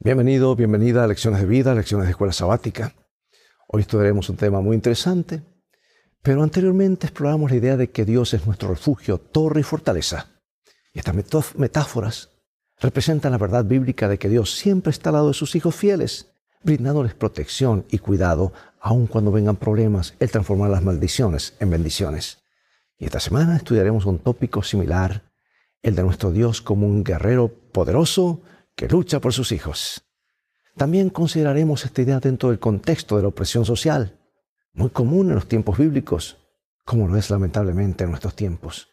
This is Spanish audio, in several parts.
Bienvenido, bienvenida a Lecciones de Vida, Lecciones de Escuela Sabática. Hoy estudiaremos un tema muy interesante, pero anteriormente exploramos la idea de que Dios es nuestro refugio, torre y fortaleza. Y estas metáforas representan la verdad bíblica de que Dios siempre está al lado de sus hijos fieles, brindándoles protección y cuidado, aun cuando vengan problemas, Él transforma las maldiciones en bendiciones. Y esta semana estudiaremos un tópico similar, el de nuestro Dios como un guerrero poderoso que lucha por sus hijos. También consideraremos esta idea dentro del contexto de la opresión social, muy común en los tiempos bíblicos, como lo es lamentablemente en nuestros tiempos.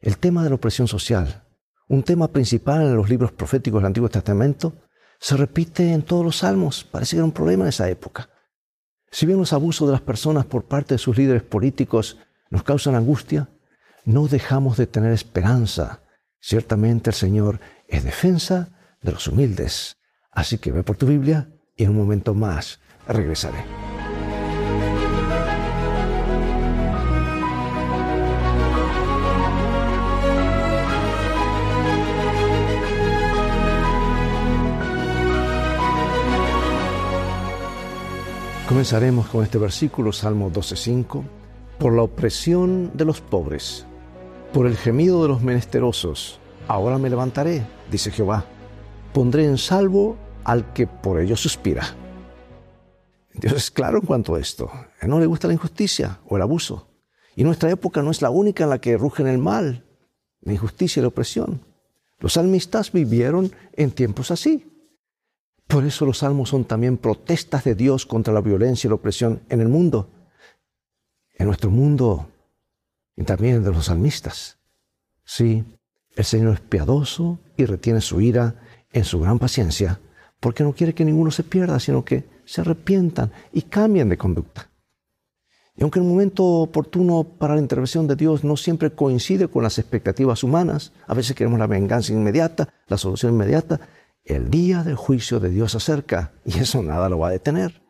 El tema de la opresión social, un tema principal en los libros proféticos del Antiguo Testamento, se repite en todos los salmos, parece que era un problema en esa época. Si bien los abusos de las personas por parte de sus líderes políticos nos causan angustia, no dejamos de tener esperanza. Ciertamente el Señor es defensa de los humildes. Así que ve por tu Biblia y en un momento más regresaré. Comenzaremos con este versículo, Salmo 12.5, por la opresión de los pobres, por el gemido de los menesterosos, ahora me levantaré, dice Jehová pondré en salvo al que por ello suspira. Dios es claro en cuanto a esto. No le gusta la injusticia o el abuso. Y nuestra época no es la única en la que rugen el mal, la injusticia y la opresión. Los salmistas vivieron en tiempos así. Por eso los salmos son también protestas de Dios contra la violencia y la opresión en el mundo, en nuestro mundo y también de los salmistas. Sí, el Señor es piadoso y retiene su ira en su gran paciencia, porque no quiere que ninguno se pierda, sino que se arrepientan y cambien de conducta. Y aunque el momento oportuno para la intervención de Dios no siempre coincide con las expectativas humanas, a veces queremos la venganza inmediata, la solución inmediata, el día del juicio de Dios se acerca y eso nada lo va a detener.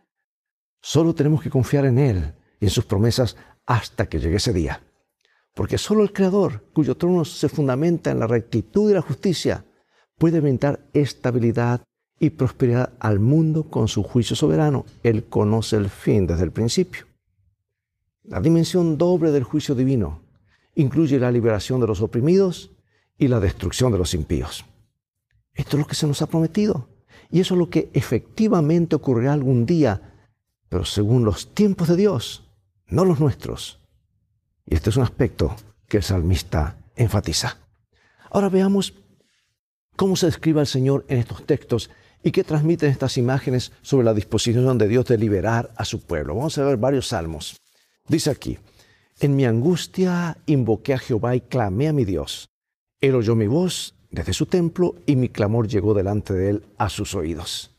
Solo tenemos que confiar en Él y en sus promesas hasta que llegue ese día. Porque solo el Creador, cuyo trono se fundamenta en la rectitud y la justicia, puede brindar estabilidad y prosperidad al mundo con su juicio soberano. Él conoce el fin desde el principio. La dimensión doble del juicio divino incluye la liberación de los oprimidos y la destrucción de los impíos. Esto es lo que se nos ha prometido. Y eso es lo que efectivamente ocurrirá algún día, pero según los tiempos de Dios, no los nuestros. Y este es un aspecto que el salmista enfatiza. Ahora veamos cómo se describe al Señor en estos textos y qué transmiten estas imágenes sobre la disposición de Dios de liberar a su pueblo. Vamos a ver varios salmos. Dice aquí, en mi angustia invoqué a Jehová y clamé a mi Dios. Él oyó mi voz desde su templo y mi clamor llegó delante de él a sus oídos.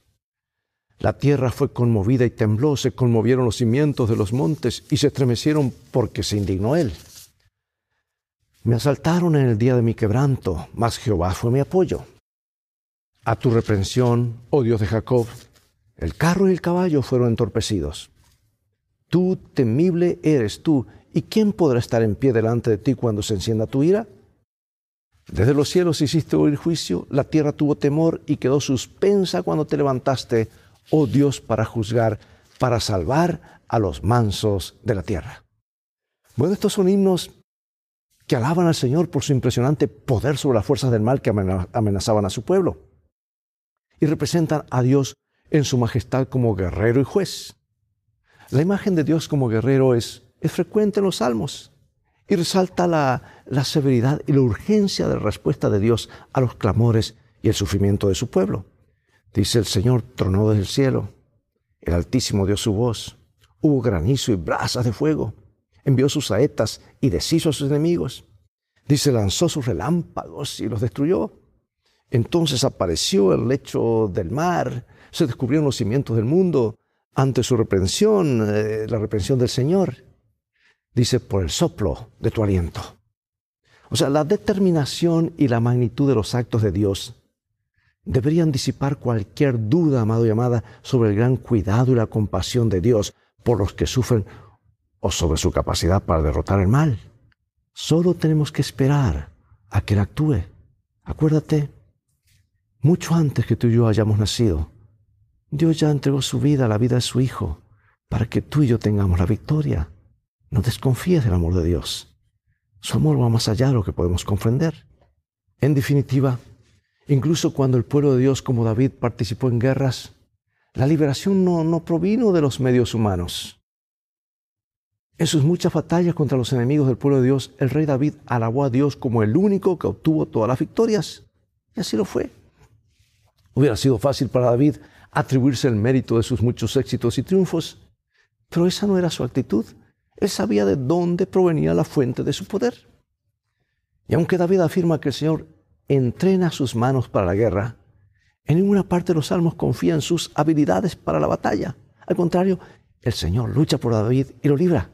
La tierra fue conmovida y tembló, se conmovieron los cimientos de los montes y se estremecieron porque se indignó él. Me asaltaron en el día de mi quebranto, mas Jehová fue mi apoyo. A tu reprensión, oh Dios de Jacob, el carro y el caballo fueron entorpecidos. Tú temible eres tú, ¿y quién podrá estar en pie delante de ti cuando se encienda tu ira? Desde los cielos hiciste oír juicio, la tierra tuvo temor y quedó suspensa cuando te levantaste, oh Dios, para juzgar, para salvar a los mansos de la tierra. Bueno, estos son himnos que alaban al Señor por su impresionante poder sobre las fuerzas del mal que amenazaban a su pueblo. Y representan a Dios en su majestad como guerrero y juez. La imagen de Dios como guerrero es, frecuente en los salmos y resalta la, la severidad y la urgencia de la respuesta de Dios a los clamores y el sufrimiento de su pueblo. Dice el Señor tronó desde el cielo, el Altísimo dio su voz, hubo granizo y brasas de fuego envió sus saetas y deshizo a sus enemigos. Dice, lanzó sus relámpagos y los destruyó. Entonces apareció el lecho del mar, se descubrieron los cimientos del mundo ante su reprensión, eh, la reprensión del Señor. Dice, por el soplo de tu aliento. O sea, la determinación y la magnitud de los actos de Dios deberían disipar cualquier duda, amado y amada, sobre el gran cuidado y la compasión de Dios por los que sufren o sobre su capacidad para derrotar el mal. Solo tenemos que esperar a que Él actúe. Acuérdate mucho antes que tú y yo hayamos nacido, Dios ya entregó su vida la vida de su Hijo para que tú y yo tengamos la victoria. No desconfíes del amor de Dios. Su amor va más allá de lo que podemos comprender. En definitiva, incluso cuando el pueblo de Dios como David participó en guerras, la liberación no, no provino de los medios humanos. En sus muchas batallas contra los enemigos del pueblo de Dios, el rey David alabó a Dios como el único que obtuvo todas las victorias. Y así lo fue. Hubiera sido fácil para David atribuirse el mérito de sus muchos éxitos y triunfos, pero esa no era su actitud. Él sabía de dónde provenía la fuente de su poder. Y aunque David afirma que el Señor entrena sus manos para la guerra, en ninguna parte de los salmos confía en sus habilidades para la batalla. Al contrario, el Señor lucha por David y lo libra.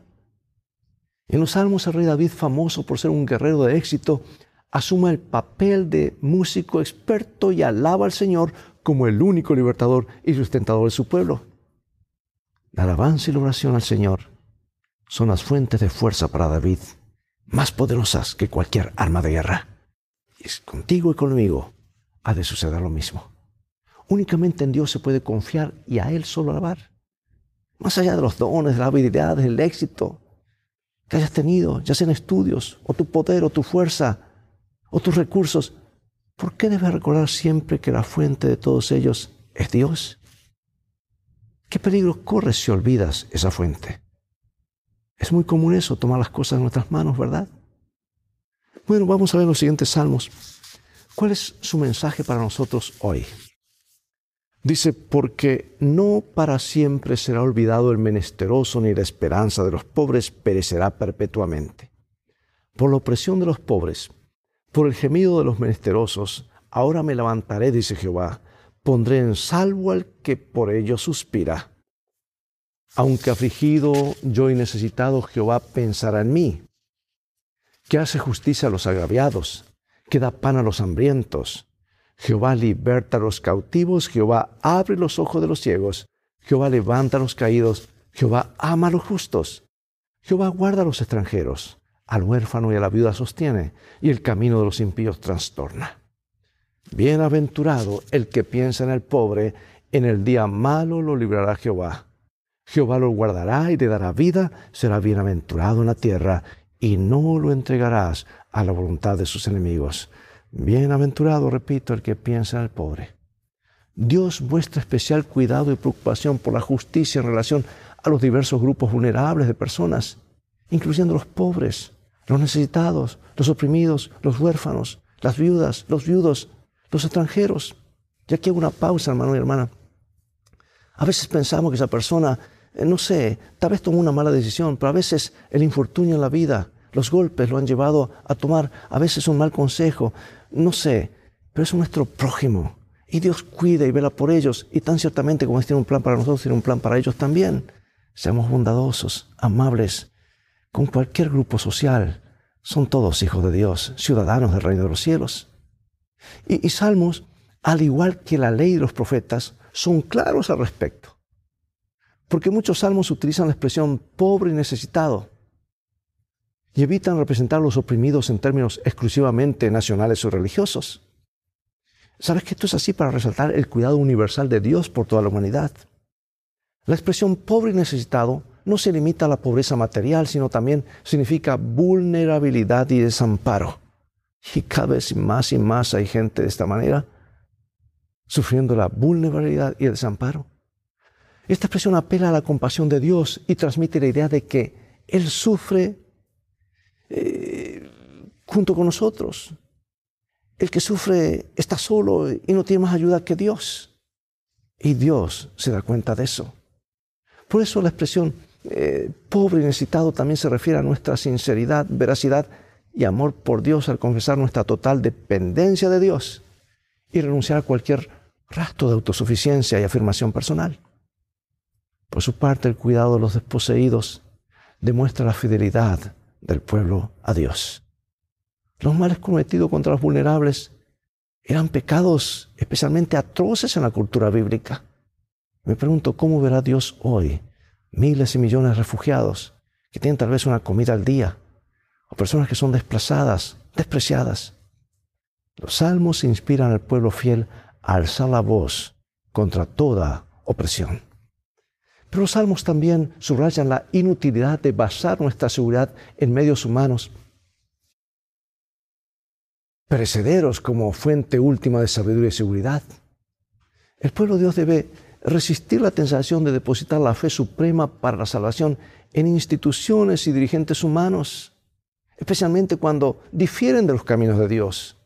En los salmos el rey David, famoso por ser un guerrero de éxito, asume el papel de músico experto y alaba al Señor como el único libertador y sustentador de su pueblo. La alabanza y la oración al Señor son las fuentes de fuerza para David más poderosas que cualquier arma de guerra. Y contigo y conmigo ha de suceder lo mismo. Únicamente en Dios se puede confiar y a Él solo alabar. Más allá de los dones, de las habilidades, del éxito que hayas tenido, ya sean estudios, o tu poder, o tu fuerza, o tus recursos, ¿por qué debes recordar siempre que la fuente de todos ellos es Dios? ¿Qué peligro corres si olvidas esa fuente? Es muy común eso, tomar las cosas en nuestras manos, ¿verdad? Bueno, vamos a ver los siguientes salmos. ¿Cuál es su mensaje para nosotros hoy? Dice, porque no para siempre será olvidado el menesteroso ni la esperanza de los pobres perecerá perpetuamente. Por la opresión de los pobres, por el gemido de los menesterosos, ahora me levantaré, dice Jehová, pondré en salvo al que por ello suspira. Aunque afligido yo y necesitado, Jehová pensará en mí, que hace justicia a los agraviados, que da pan a los hambrientos. Jehová liberta a los cautivos, Jehová abre los ojos de los ciegos, Jehová levanta a los caídos, Jehová ama a los justos, Jehová guarda a los extranjeros, al huérfano y a la viuda sostiene, y el camino de los impíos trastorna. Bienaventurado el que piensa en el pobre, en el día malo lo librará Jehová. Jehová lo guardará y le dará vida, será bienaventurado en la tierra, y no lo entregarás a la voluntad de sus enemigos. Bienaventurado, repito, el que piensa en el pobre. Dios muestra especial cuidado y preocupación por la justicia en relación a los diversos grupos vulnerables de personas, incluyendo los pobres, los necesitados, los oprimidos, los huérfanos, las viudas, los viudos, los extranjeros. Ya que hago una pausa, hermano y hermana. A veces pensamos que esa persona eh, no sé, tal vez tomó una mala decisión, pero a veces el infortunio en la vida, los golpes lo han llevado a tomar a veces un mal consejo, no sé, pero es nuestro prójimo. Y Dios cuida y vela por ellos, y tan ciertamente como Él tiene un plan para nosotros, tiene un plan para ellos también. Seamos bondadosos, amables, con cualquier grupo social. Son todos hijos de Dios, ciudadanos del reino de los cielos. Y, y Salmos, al igual que la ley de los profetas, son claros al respecto. Porque muchos salmos utilizan la expresión pobre y necesitado y evitan representar a los oprimidos en términos exclusivamente nacionales o religiosos. ¿Sabes que esto es así para resaltar el cuidado universal de Dios por toda la humanidad? La expresión pobre y necesitado no se limita a la pobreza material, sino también significa vulnerabilidad y desamparo. Y cada vez más y más hay gente de esta manera, sufriendo la vulnerabilidad y el desamparo. Esta expresión apela a la compasión de Dios y transmite la idea de que Él sufre eh, junto con nosotros. El que sufre está solo y no tiene más ayuda que Dios. Y Dios se da cuenta de eso. Por eso la expresión eh, pobre y necesitado también se refiere a nuestra sinceridad, veracidad y amor por Dios al confesar nuestra total dependencia de Dios y renunciar a cualquier rastro de autosuficiencia y afirmación personal. Por su parte, el cuidado de los desposeídos demuestra la fidelidad del pueblo a Dios. Los males cometidos contra los vulnerables eran pecados especialmente atroces en la cultura bíblica. Me pregunto cómo verá Dios hoy miles y millones de refugiados que tienen tal vez una comida al día, o personas que son desplazadas, despreciadas. Los salmos inspiran al pueblo fiel a alzar la voz contra toda opresión. Pero los salmos también subrayan la inutilidad de basar nuestra seguridad en medios humanos perecederos como fuente última de sabiduría y seguridad. El pueblo de Dios debe resistir la tentación de depositar la fe suprema para la salvación en instituciones y dirigentes humanos, especialmente cuando difieren de los caminos de Dios.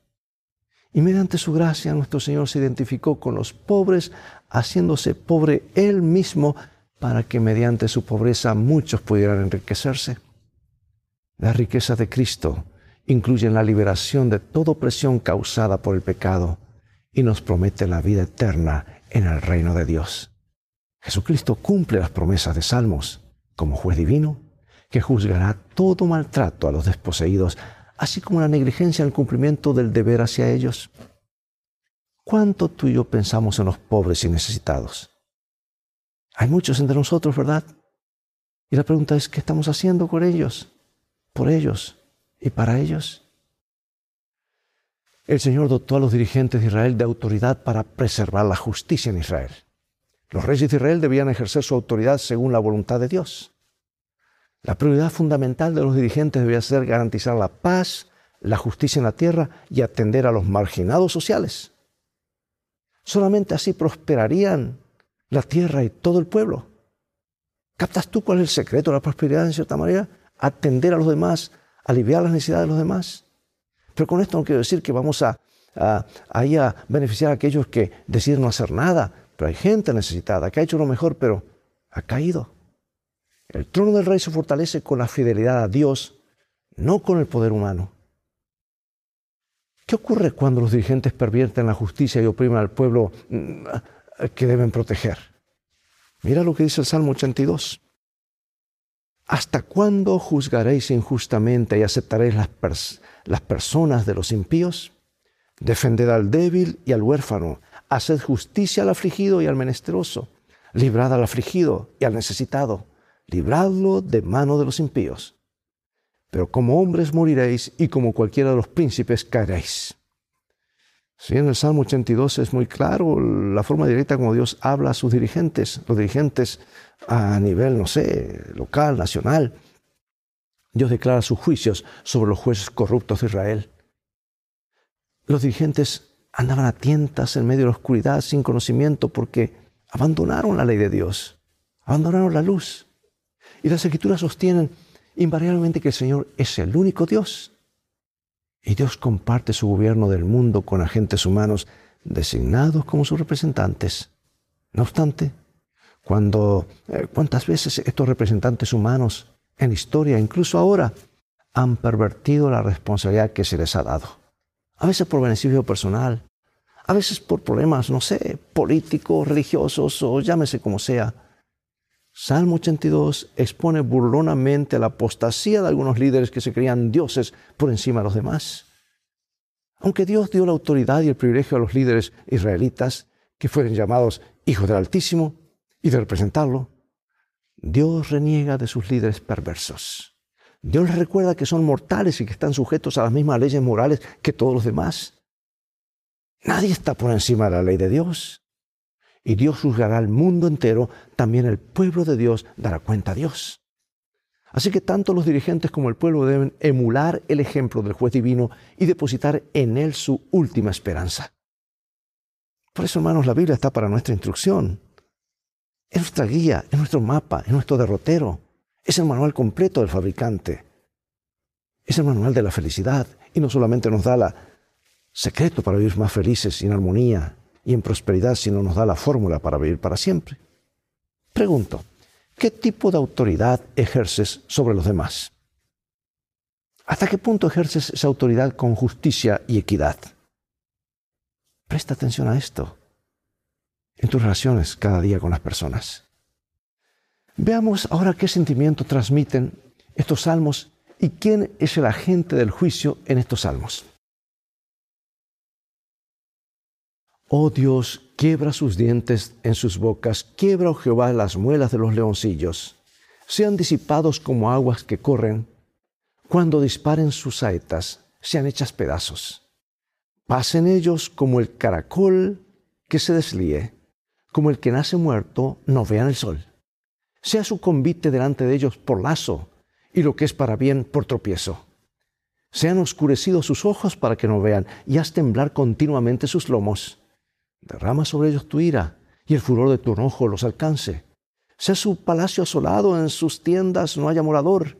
Y mediante su gracia nuestro Señor se identificó con los pobres, haciéndose pobre Él mismo para que mediante su pobreza muchos pudieran enriquecerse. La riqueza de Cristo incluyen la liberación de toda opresión causada por el pecado y nos promete la vida eterna en el reino de Dios. Jesucristo cumple las promesas de Salmos como juez divino que juzgará todo maltrato a los desposeídos, así como la negligencia en el cumplimiento del deber hacia ellos. ¿Cuánto tú y yo pensamos en los pobres y necesitados? Hay muchos entre nosotros, ¿verdad? Y la pregunta es, ¿qué estamos haciendo con ellos? Por ellos y para ellos. El Señor dotó a los dirigentes de Israel de autoridad para preservar la justicia en Israel. Los reyes de Israel debían ejercer su autoridad según la voluntad de Dios. La prioridad fundamental de los dirigentes debía ser garantizar la paz, la justicia en la tierra y atender a los marginados sociales. Solamente así prosperarían la tierra y todo el pueblo. ¿Captas tú cuál es el secreto de la prosperidad en cierta manera? Atender a los demás, aliviar las necesidades de los demás. Pero con esto no quiero decir que vamos a, a, a beneficiar a aquellos que deciden no hacer nada. Pero hay gente necesitada que ha hecho lo mejor, pero ha caído. El trono del rey se fortalece con la fidelidad a Dios, no con el poder humano. ¿Qué ocurre cuando los dirigentes pervierten la justicia y oprimen al pueblo que deben proteger? Mira lo que dice el Salmo 82. ¿Hasta cuándo juzgaréis injustamente y aceptaréis las, las personas de los impíos? Defended al débil y al huérfano, haced justicia al afligido y al menesteroso, librad al afligido y al necesitado, libradlo de mano de los impíos. Pero como hombres moriréis y como cualquiera de los príncipes caeréis. Sí, en el Salmo 82 es muy claro la forma directa como Dios habla a sus dirigentes, los dirigentes a nivel, no sé, local, nacional. Dios declara sus juicios sobre los jueces corruptos de Israel. Los dirigentes andaban a tientas en medio de la oscuridad sin conocimiento porque abandonaron la ley de Dios, abandonaron la luz. Y las escrituras sostienen invariablemente que el Señor es el único Dios y Dios comparte su gobierno del mundo con agentes humanos designados como sus representantes. No obstante, cuando eh, cuántas veces estos representantes humanos en historia, incluso ahora, han pervertido la responsabilidad que se les ha dado. A veces por beneficio personal, a veces por problemas, no sé, políticos, religiosos o llámese como sea. Salmo 82 expone burlonamente la apostasía de algunos líderes que se creían dioses por encima de los demás. Aunque Dios dio la autoridad y el privilegio a los líderes israelitas, que fueron llamados hijos del Altísimo, y de representarlo, Dios reniega de sus líderes perversos. Dios les recuerda que son mortales y que están sujetos a las mismas leyes morales que todos los demás. Nadie está por encima de la ley de Dios y Dios juzgará al mundo entero, también el pueblo de Dios dará cuenta a Dios. Así que tanto los dirigentes como el pueblo deben emular el ejemplo del juez divino y depositar en él su última esperanza. Por eso, hermanos, la Biblia está para nuestra instrucción. Es nuestra guía, es nuestro mapa, es nuestro derrotero. Es el manual completo del fabricante. Es el manual de la felicidad y no solamente nos da la secreto para vivir más felices y en armonía y en prosperidad si no nos da la fórmula para vivir para siempre. Pregunto, ¿qué tipo de autoridad ejerces sobre los demás? ¿Hasta qué punto ejerces esa autoridad con justicia y equidad? Presta atención a esto en tus relaciones cada día con las personas. Veamos ahora qué sentimiento transmiten estos salmos y quién es el agente del juicio en estos salmos. Oh Dios, quiebra sus dientes en sus bocas, quiebra, oh Jehová, las muelas de los leoncillos. Sean disipados como aguas que corren. Cuando disparen sus saetas, sean hechas pedazos. Pasen ellos como el caracol que se deslíe, como el que nace muerto no vean el sol. Sea su convite delante de ellos por lazo, y lo que es para bien por tropiezo. Sean oscurecidos sus ojos para que no vean, y haz temblar continuamente sus lomos. Derrama sobre ellos tu ira, y el furor de tu enojo los alcance. Sea su palacio asolado, en sus tiendas no haya morador,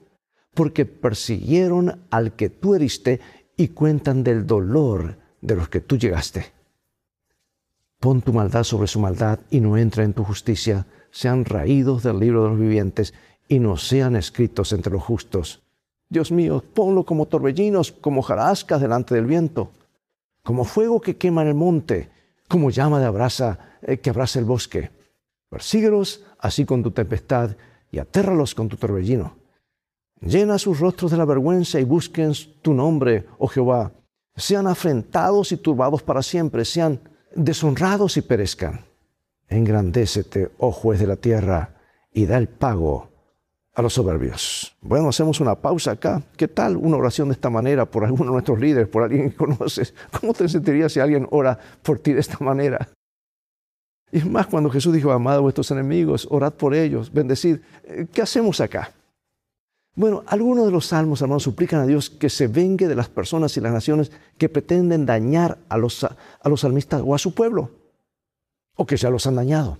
porque persiguieron al que tú heriste y cuentan del dolor de los que tú llegaste. Pon tu maldad sobre su maldad y no entra en tu justicia. Sean raídos del libro de los vivientes y no sean escritos entre los justos. Dios mío, ponlo como torbellinos, como jarascas delante del viento, como fuego que quema en el monte, como llama de abrasa eh, que abraza el bosque. Persíguelos así con tu tempestad y atérralos con tu torbellino. Llena sus rostros de la vergüenza y busquen tu nombre, oh Jehová. Sean afrentados y turbados para siempre, sean deshonrados y perezcan. Engrandécete, oh juez de la tierra, y da el pago a los soberbios. Bueno, hacemos una pausa acá. ¿Qué tal una oración de esta manera por alguno de nuestros líderes, por alguien que conoces? ¿Cómo te sentirías si alguien ora por ti de esta manera? Y es más, cuando Jesús dijo, amad a vuestros enemigos, orad por ellos, bendecid. Eh, ¿Qué hacemos acá? Bueno, algunos de los salmos, hermanos, suplican a Dios que se vengue de las personas y las naciones que pretenden dañar a los, a los salmistas o a su pueblo, o que ya los han dañado.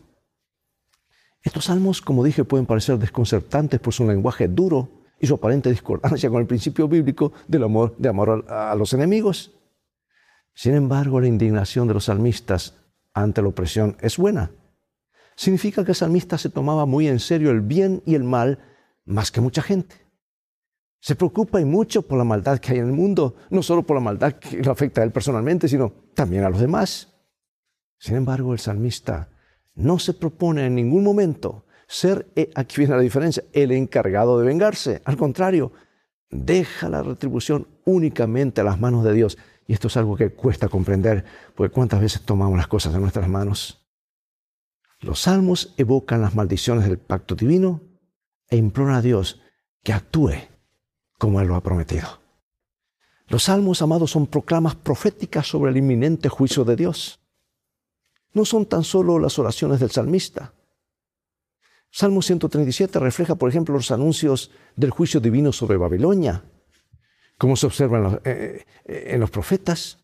Estos salmos, como dije, pueden parecer desconcertantes por su lenguaje duro y su aparente discordancia con el principio bíblico del amor, de amor a, a los enemigos. Sin embargo, la indignación de los salmistas ante la opresión es buena. Significa que el salmista se tomaba muy en serio el bien y el mal más que mucha gente. Se preocupa y mucho por la maldad que hay en el mundo, no solo por la maldad que lo afecta a él personalmente, sino también a los demás. Sin embargo, el salmista no se propone en ningún momento ser, eh, aquí viene la diferencia, el encargado de vengarse. Al contrario, deja la retribución únicamente a las manos de Dios. Y esto es algo que cuesta comprender, porque cuántas veces tomamos las cosas en nuestras manos. Los salmos evocan las maldiciones del pacto divino e imploran a Dios que actúe como Él lo ha prometido. Los salmos, amados, son proclamas proféticas sobre el inminente juicio de Dios no son tan solo las oraciones del salmista. Salmo 137 refleja, por ejemplo, los anuncios del juicio divino sobre Babilonia, como se observa en los, eh, eh, en los profetas.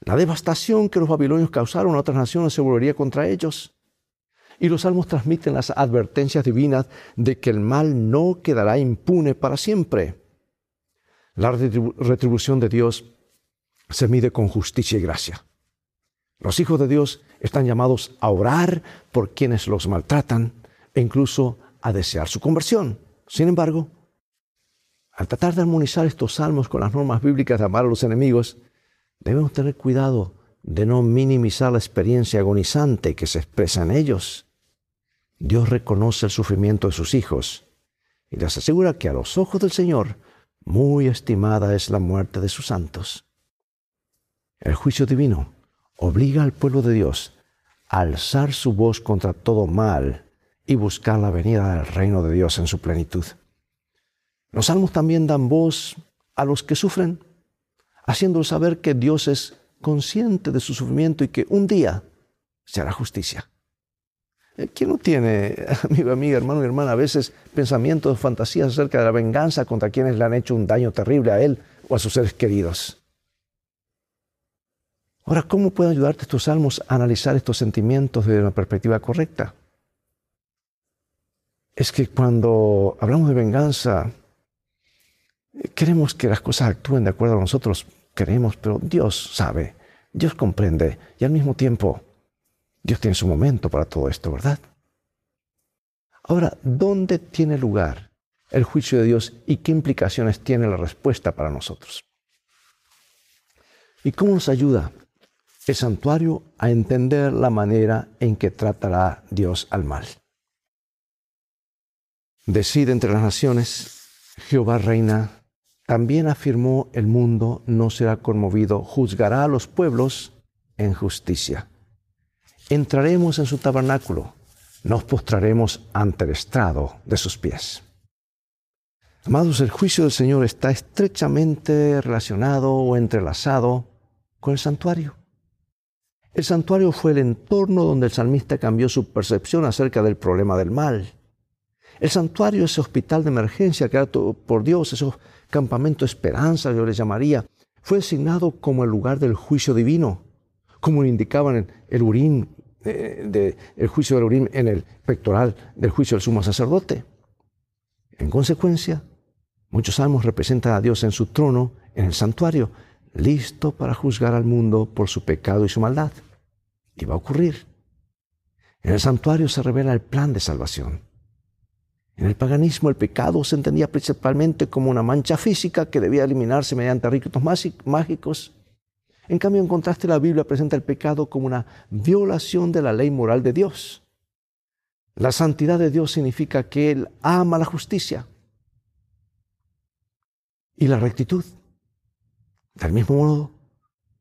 La devastación que los babilonios causaron a otras naciones se volvería contra ellos. Y los salmos transmiten las advertencias divinas de que el mal no quedará impune para siempre. La retribución de Dios se mide con justicia y gracia. Los hijos de Dios están llamados a orar por quienes los maltratan e incluso a desear su conversión. Sin embargo, al tratar de armonizar estos salmos con las normas bíblicas de amar a los enemigos, debemos tener cuidado de no minimizar la experiencia agonizante que se expresa en ellos. Dios reconoce el sufrimiento de sus hijos y les asegura que a los ojos del Señor muy estimada es la muerte de sus santos. El juicio divino obliga al pueblo de Dios a alzar su voz contra todo mal y buscar la venida del reino de Dios en su plenitud. Los salmos también dan voz a los que sufren, haciéndoles saber que Dios es consciente de su sufrimiento y que un día se hará justicia. Eh, ¿Quién no tiene, amigo, amiga, hermano y hermana, a veces pensamientos, fantasías acerca de la venganza contra quienes le han hecho un daño terrible a él o a sus seres queridos? Ahora, ¿cómo pueden ayudarte estos salmos a analizar estos sentimientos desde una perspectiva correcta? Es que cuando hablamos de venganza, queremos que las cosas actúen de acuerdo a nosotros queremos, pero Dios sabe, Dios comprende y al mismo tiempo Dios tiene su momento para todo esto, ¿verdad? Ahora, ¿dónde tiene lugar el juicio de Dios y qué implicaciones tiene la respuesta para nosotros? ¿Y cómo nos ayuda el santuario a entender la manera en que tratará Dios al mal. Decide entre las naciones, Jehová reina, también afirmó el mundo no será conmovido, juzgará a los pueblos en justicia. Entraremos en su tabernáculo, nos postraremos ante el estrado de sus pies. Amados, el juicio del Señor está estrechamente relacionado o entrelazado con el santuario. El santuario fue el entorno donde el salmista cambió su percepción acerca del problema del mal. El santuario, ese hospital de emergencia creado por Dios, ese campamento de esperanza, yo le llamaría, fue designado como el lugar del juicio divino, como indicaban el urín, eh, el juicio del urín en el pectoral del juicio del sumo sacerdote. En consecuencia, muchos salmos representan a Dios en su trono, en el santuario, listo para juzgar al mundo por su pecado y su maldad. Y va a ocurrir. En el santuario se revela el plan de salvación. En el paganismo el pecado se entendía principalmente como una mancha física que debía eliminarse mediante ritos mágicos. En cambio, en contraste, la Biblia presenta el pecado como una violación de la ley moral de Dios. La santidad de Dios significa que Él ama la justicia y la rectitud. Del mismo modo,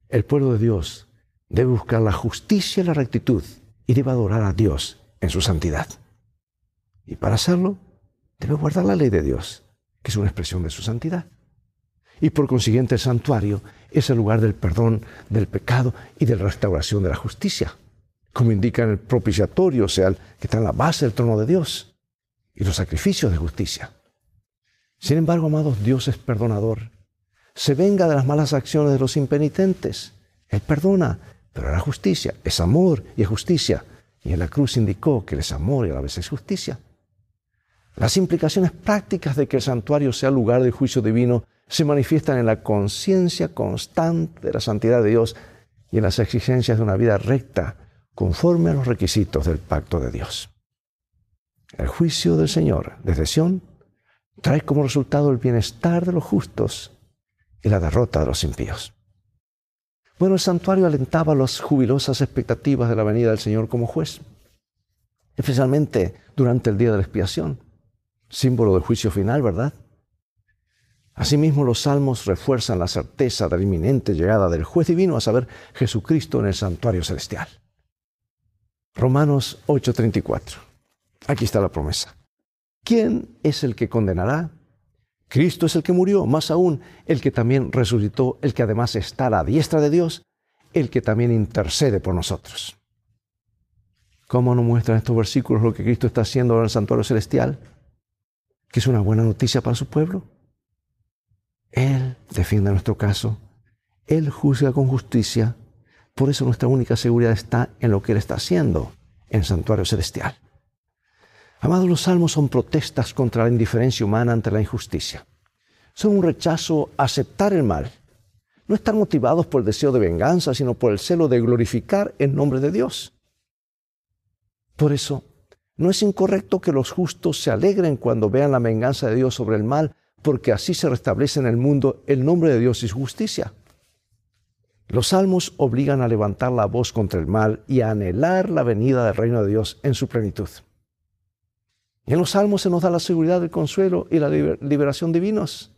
el pueblo de Dios debe buscar la justicia y la rectitud y debe adorar a Dios en su santidad. Y para hacerlo, debe guardar la ley de Dios, que es una expresión de su santidad. Y por consiguiente el santuario es el lugar del perdón del pecado y de la restauración de la justicia, como indica en el propiciatorio, o sea, que está en la base del trono de Dios, y los sacrificios de justicia. Sin embargo, amados, Dios es perdonador. Se venga de las malas acciones de los impenitentes. Él perdona, pero la justicia es amor y es justicia. Y en la cruz indicó que es amor y a la vez es justicia. Las implicaciones prácticas de que el santuario sea lugar de juicio divino se manifiestan en la conciencia constante de la santidad de Dios y en las exigencias de una vida recta conforme a los requisitos del pacto de Dios. El juicio del Señor desde Sión trae como resultado el bienestar de los justos y la derrota de los impíos. Bueno, el santuario alentaba las jubilosas expectativas de la venida del Señor como juez, especialmente durante el día de la expiación, símbolo del juicio final, ¿verdad? Asimismo, los salmos refuerzan la certeza de la inminente llegada del juez divino, a saber, Jesucristo en el santuario celestial. Romanos 8:34. Aquí está la promesa. ¿Quién es el que condenará? Cristo es el que murió, más aún el que también resucitó, el que además está a la diestra de Dios, el que también intercede por nosotros. ¿Cómo nos muestran estos versículos lo que Cristo está haciendo en el santuario celestial? Que es una buena noticia para su pueblo. Él defiende nuestro caso. Él juzga con justicia. Por eso nuestra única seguridad está en lo que Él está haciendo en el santuario celestial. Amados, los salmos son protestas contra la indiferencia humana ante la injusticia. Son un rechazo a aceptar el mal. No están motivados por el deseo de venganza, sino por el celo de glorificar el nombre de Dios. Por eso, no es incorrecto que los justos se alegren cuando vean la venganza de Dios sobre el mal, porque así se restablece en el mundo el nombre de Dios y su justicia. Los salmos obligan a levantar la voz contra el mal y a anhelar la venida del reino de Dios en su plenitud. En los salmos se nos da la seguridad del consuelo y la liberación divinos.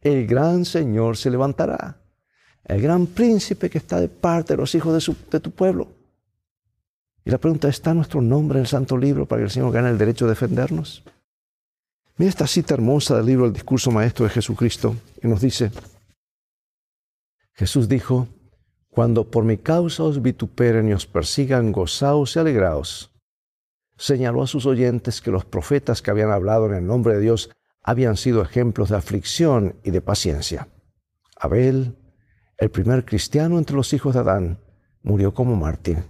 El gran Señor se levantará, el gran príncipe que está de parte de los hijos de, de tu pueblo. Y la pregunta, ¿está nuestro nombre en el Santo Libro para que el Señor gane el derecho de defendernos? Mira esta cita hermosa del libro El discurso maestro de Jesucristo y nos dice, Jesús dijo, cuando por mi causa os vituperen y os persigan, gozaos y alegraos. Señaló a sus oyentes que los profetas que habían hablado en el nombre de Dios habían sido ejemplos de aflicción y de paciencia. Abel, el primer cristiano entre los hijos de Adán, murió como mártir.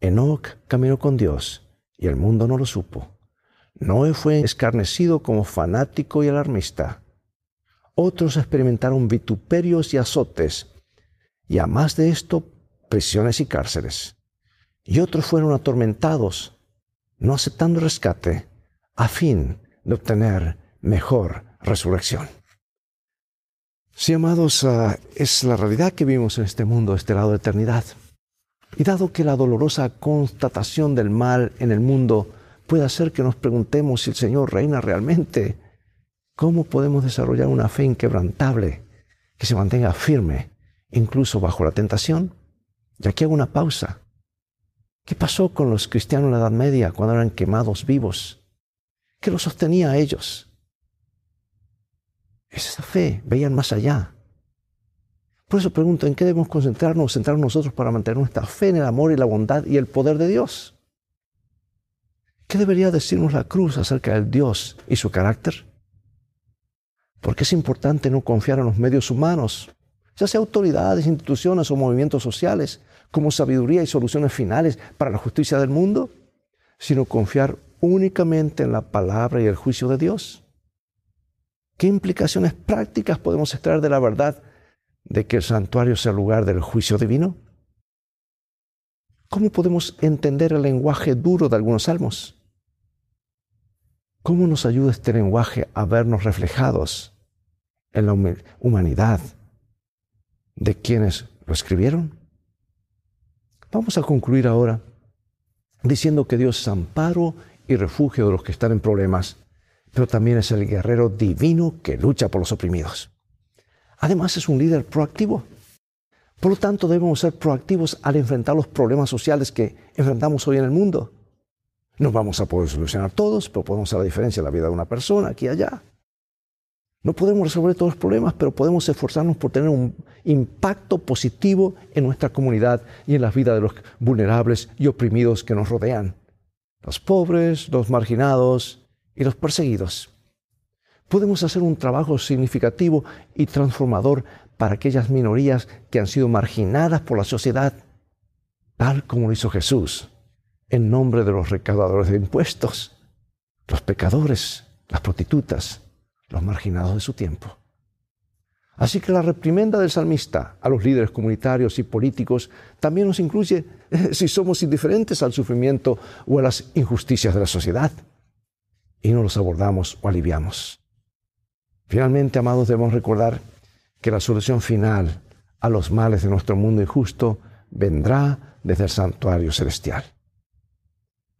Enoch caminó con Dios y el mundo no lo supo. Noé fue escarnecido como fanático y alarmista. Otros experimentaron vituperios y azotes, y a más de esto, prisiones y cárceles. Y otros fueron atormentados, no aceptando rescate, a fin de obtener mejor resurrección. Sí, amados, ah, es la realidad que vivimos en este mundo, este lado de eternidad. Y dado que la dolorosa constatación del mal en el mundo puede hacer que nos preguntemos si el Señor reina realmente. ¿Cómo podemos desarrollar una fe inquebrantable que se mantenga firme incluso bajo la tentación? Y aquí hago una pausa. ¿Qué pasó con los cristianos en la Edad Media cuando eran quemados vivos? ¿Qué los sostenía a ellos? Esa fe, veían más allá. Por eso pregunto, ¿en qué debemos concentrarnos, centrarnos nosotros para mantener nuestra fe en el amor y la bondad y el poder de Dios? ¿Qué debería decirnos la cruz acerca del Dios y su carácter? Porque es importante no confiar en los medios humanos, ya sea autoridades, instituciones o movimientos sociales, como sabiduría y soluciones finales para la justicia del mundo, sino confiar únicamente en la palabra y el juicio de Dios. ¿Qué implicaciones prácticas podemos extraer de la verdad de que el santuario sea el lugar del juicio divino? ¿Cómo podemos entender el lenguaje duro de algunos salmos? ¿Cómo nos ayuda este lenguaje a vernos reflejados en la humanidad de quienes lo escribieron? Vamos a concluir ahora diciendo que Dios es amparo y refugio de los que están en problemas, pero también es el guerrero divino que lucha por los oprimidos. Además es un líder proactivo. Por lo tanto, debemos ser proactivos al enfrentar los problemas sociales que enfrentamos hoy en el mundo. No vamos a poder solucionar todos, pero podemos hacer la diferencia en la vida de una persona aquí y allá. No podemos resolver todos los problemas, pero podemos esforzarnos por tener un impacto positivo en nuestra comunidad y en la vida de los vulnerables y oprimidos que nos rodean. Los pobres, los marginados y los perseguidos. Podemos hacer un trabajo significativo y transformador para aquellas minorías que han sido marginadas por la sociedad, tal como lo hizo Jesús, en nombre de los recaudadores de impuestos, los pecadores, las prostitutas, los marginados de su tiempo. Así que la reprimenda del salmista a los líderes comunitarios y políticos también nos incluye si somos indiferentes al sufrimiento o a las injusticias de la sociedad y no los abordamos o aliviamos. Finalmente, amados, debemos recordar que la solución final a los males de nuestro mundo injusto vendrá desde el santuario celestial.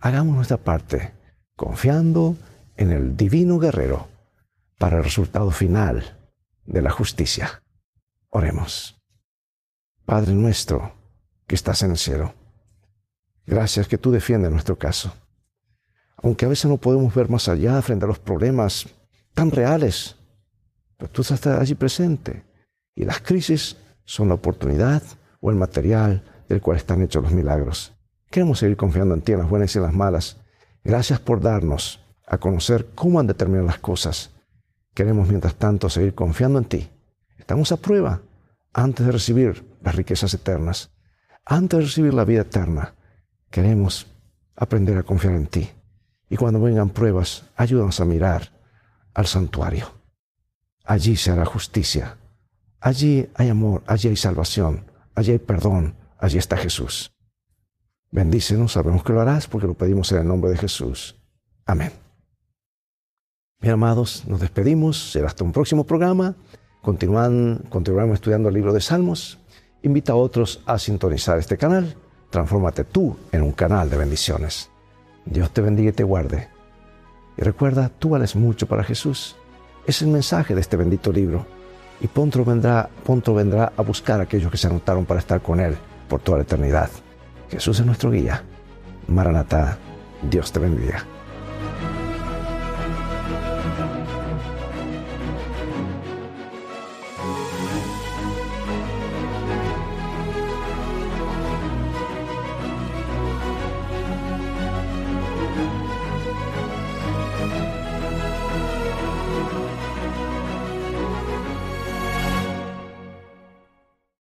Hagamos nuestra parte confiando en el divino guerrero para el resultado final de la justicia. Oremos. Padre nuestro que estás en el cielo, gracias que tú defiendes nuestro caso. Aunque a veces no podemos ver más allá frente a los problemas tan reales, pero tú estás allí presente y las crisis son la oportunidad o el material del cual están hechos los milagros. Queremos seguir confiando en ti en las buenas y en las malas. Gracias por darnos a conocer cómo han de terminar las cosas Queremos, mientras tanto, seguir confiando en ti. Estamos a prueba antes de recibir las riquezas eternas, antes de recibir la vida eterna. Queremos aprender a confiar en ti. Y cuando vengan pruebas, ayúdanos a mirar al santuario. Allí se hará justicia. Allí hay amor, allí hay salvación, allí hay perdón, allí está Jesús. Bendícenos, sabemos que lo harás porque lo pedimos en el nombre de Jesús. Amén. Bien, amados, nos despedimos. Será hasta un próximo programa. Continúan, continuaremos estudiando el libro de Salmos. Invita a otros a sintonizar este canal. Transfórmate tú en un canal de bendiciones. Dios te bendiga y te guarde. Y recuerda, tú vales mucho para Jesús. Es el mensaje de este bendito libro. Y pronto vendrá, pronto vendrá a buscar a aquellos que se anotaron para estar con Él por toda la eternidad. Jesús es nuestro guía. Maranatá, Dios te bendiga.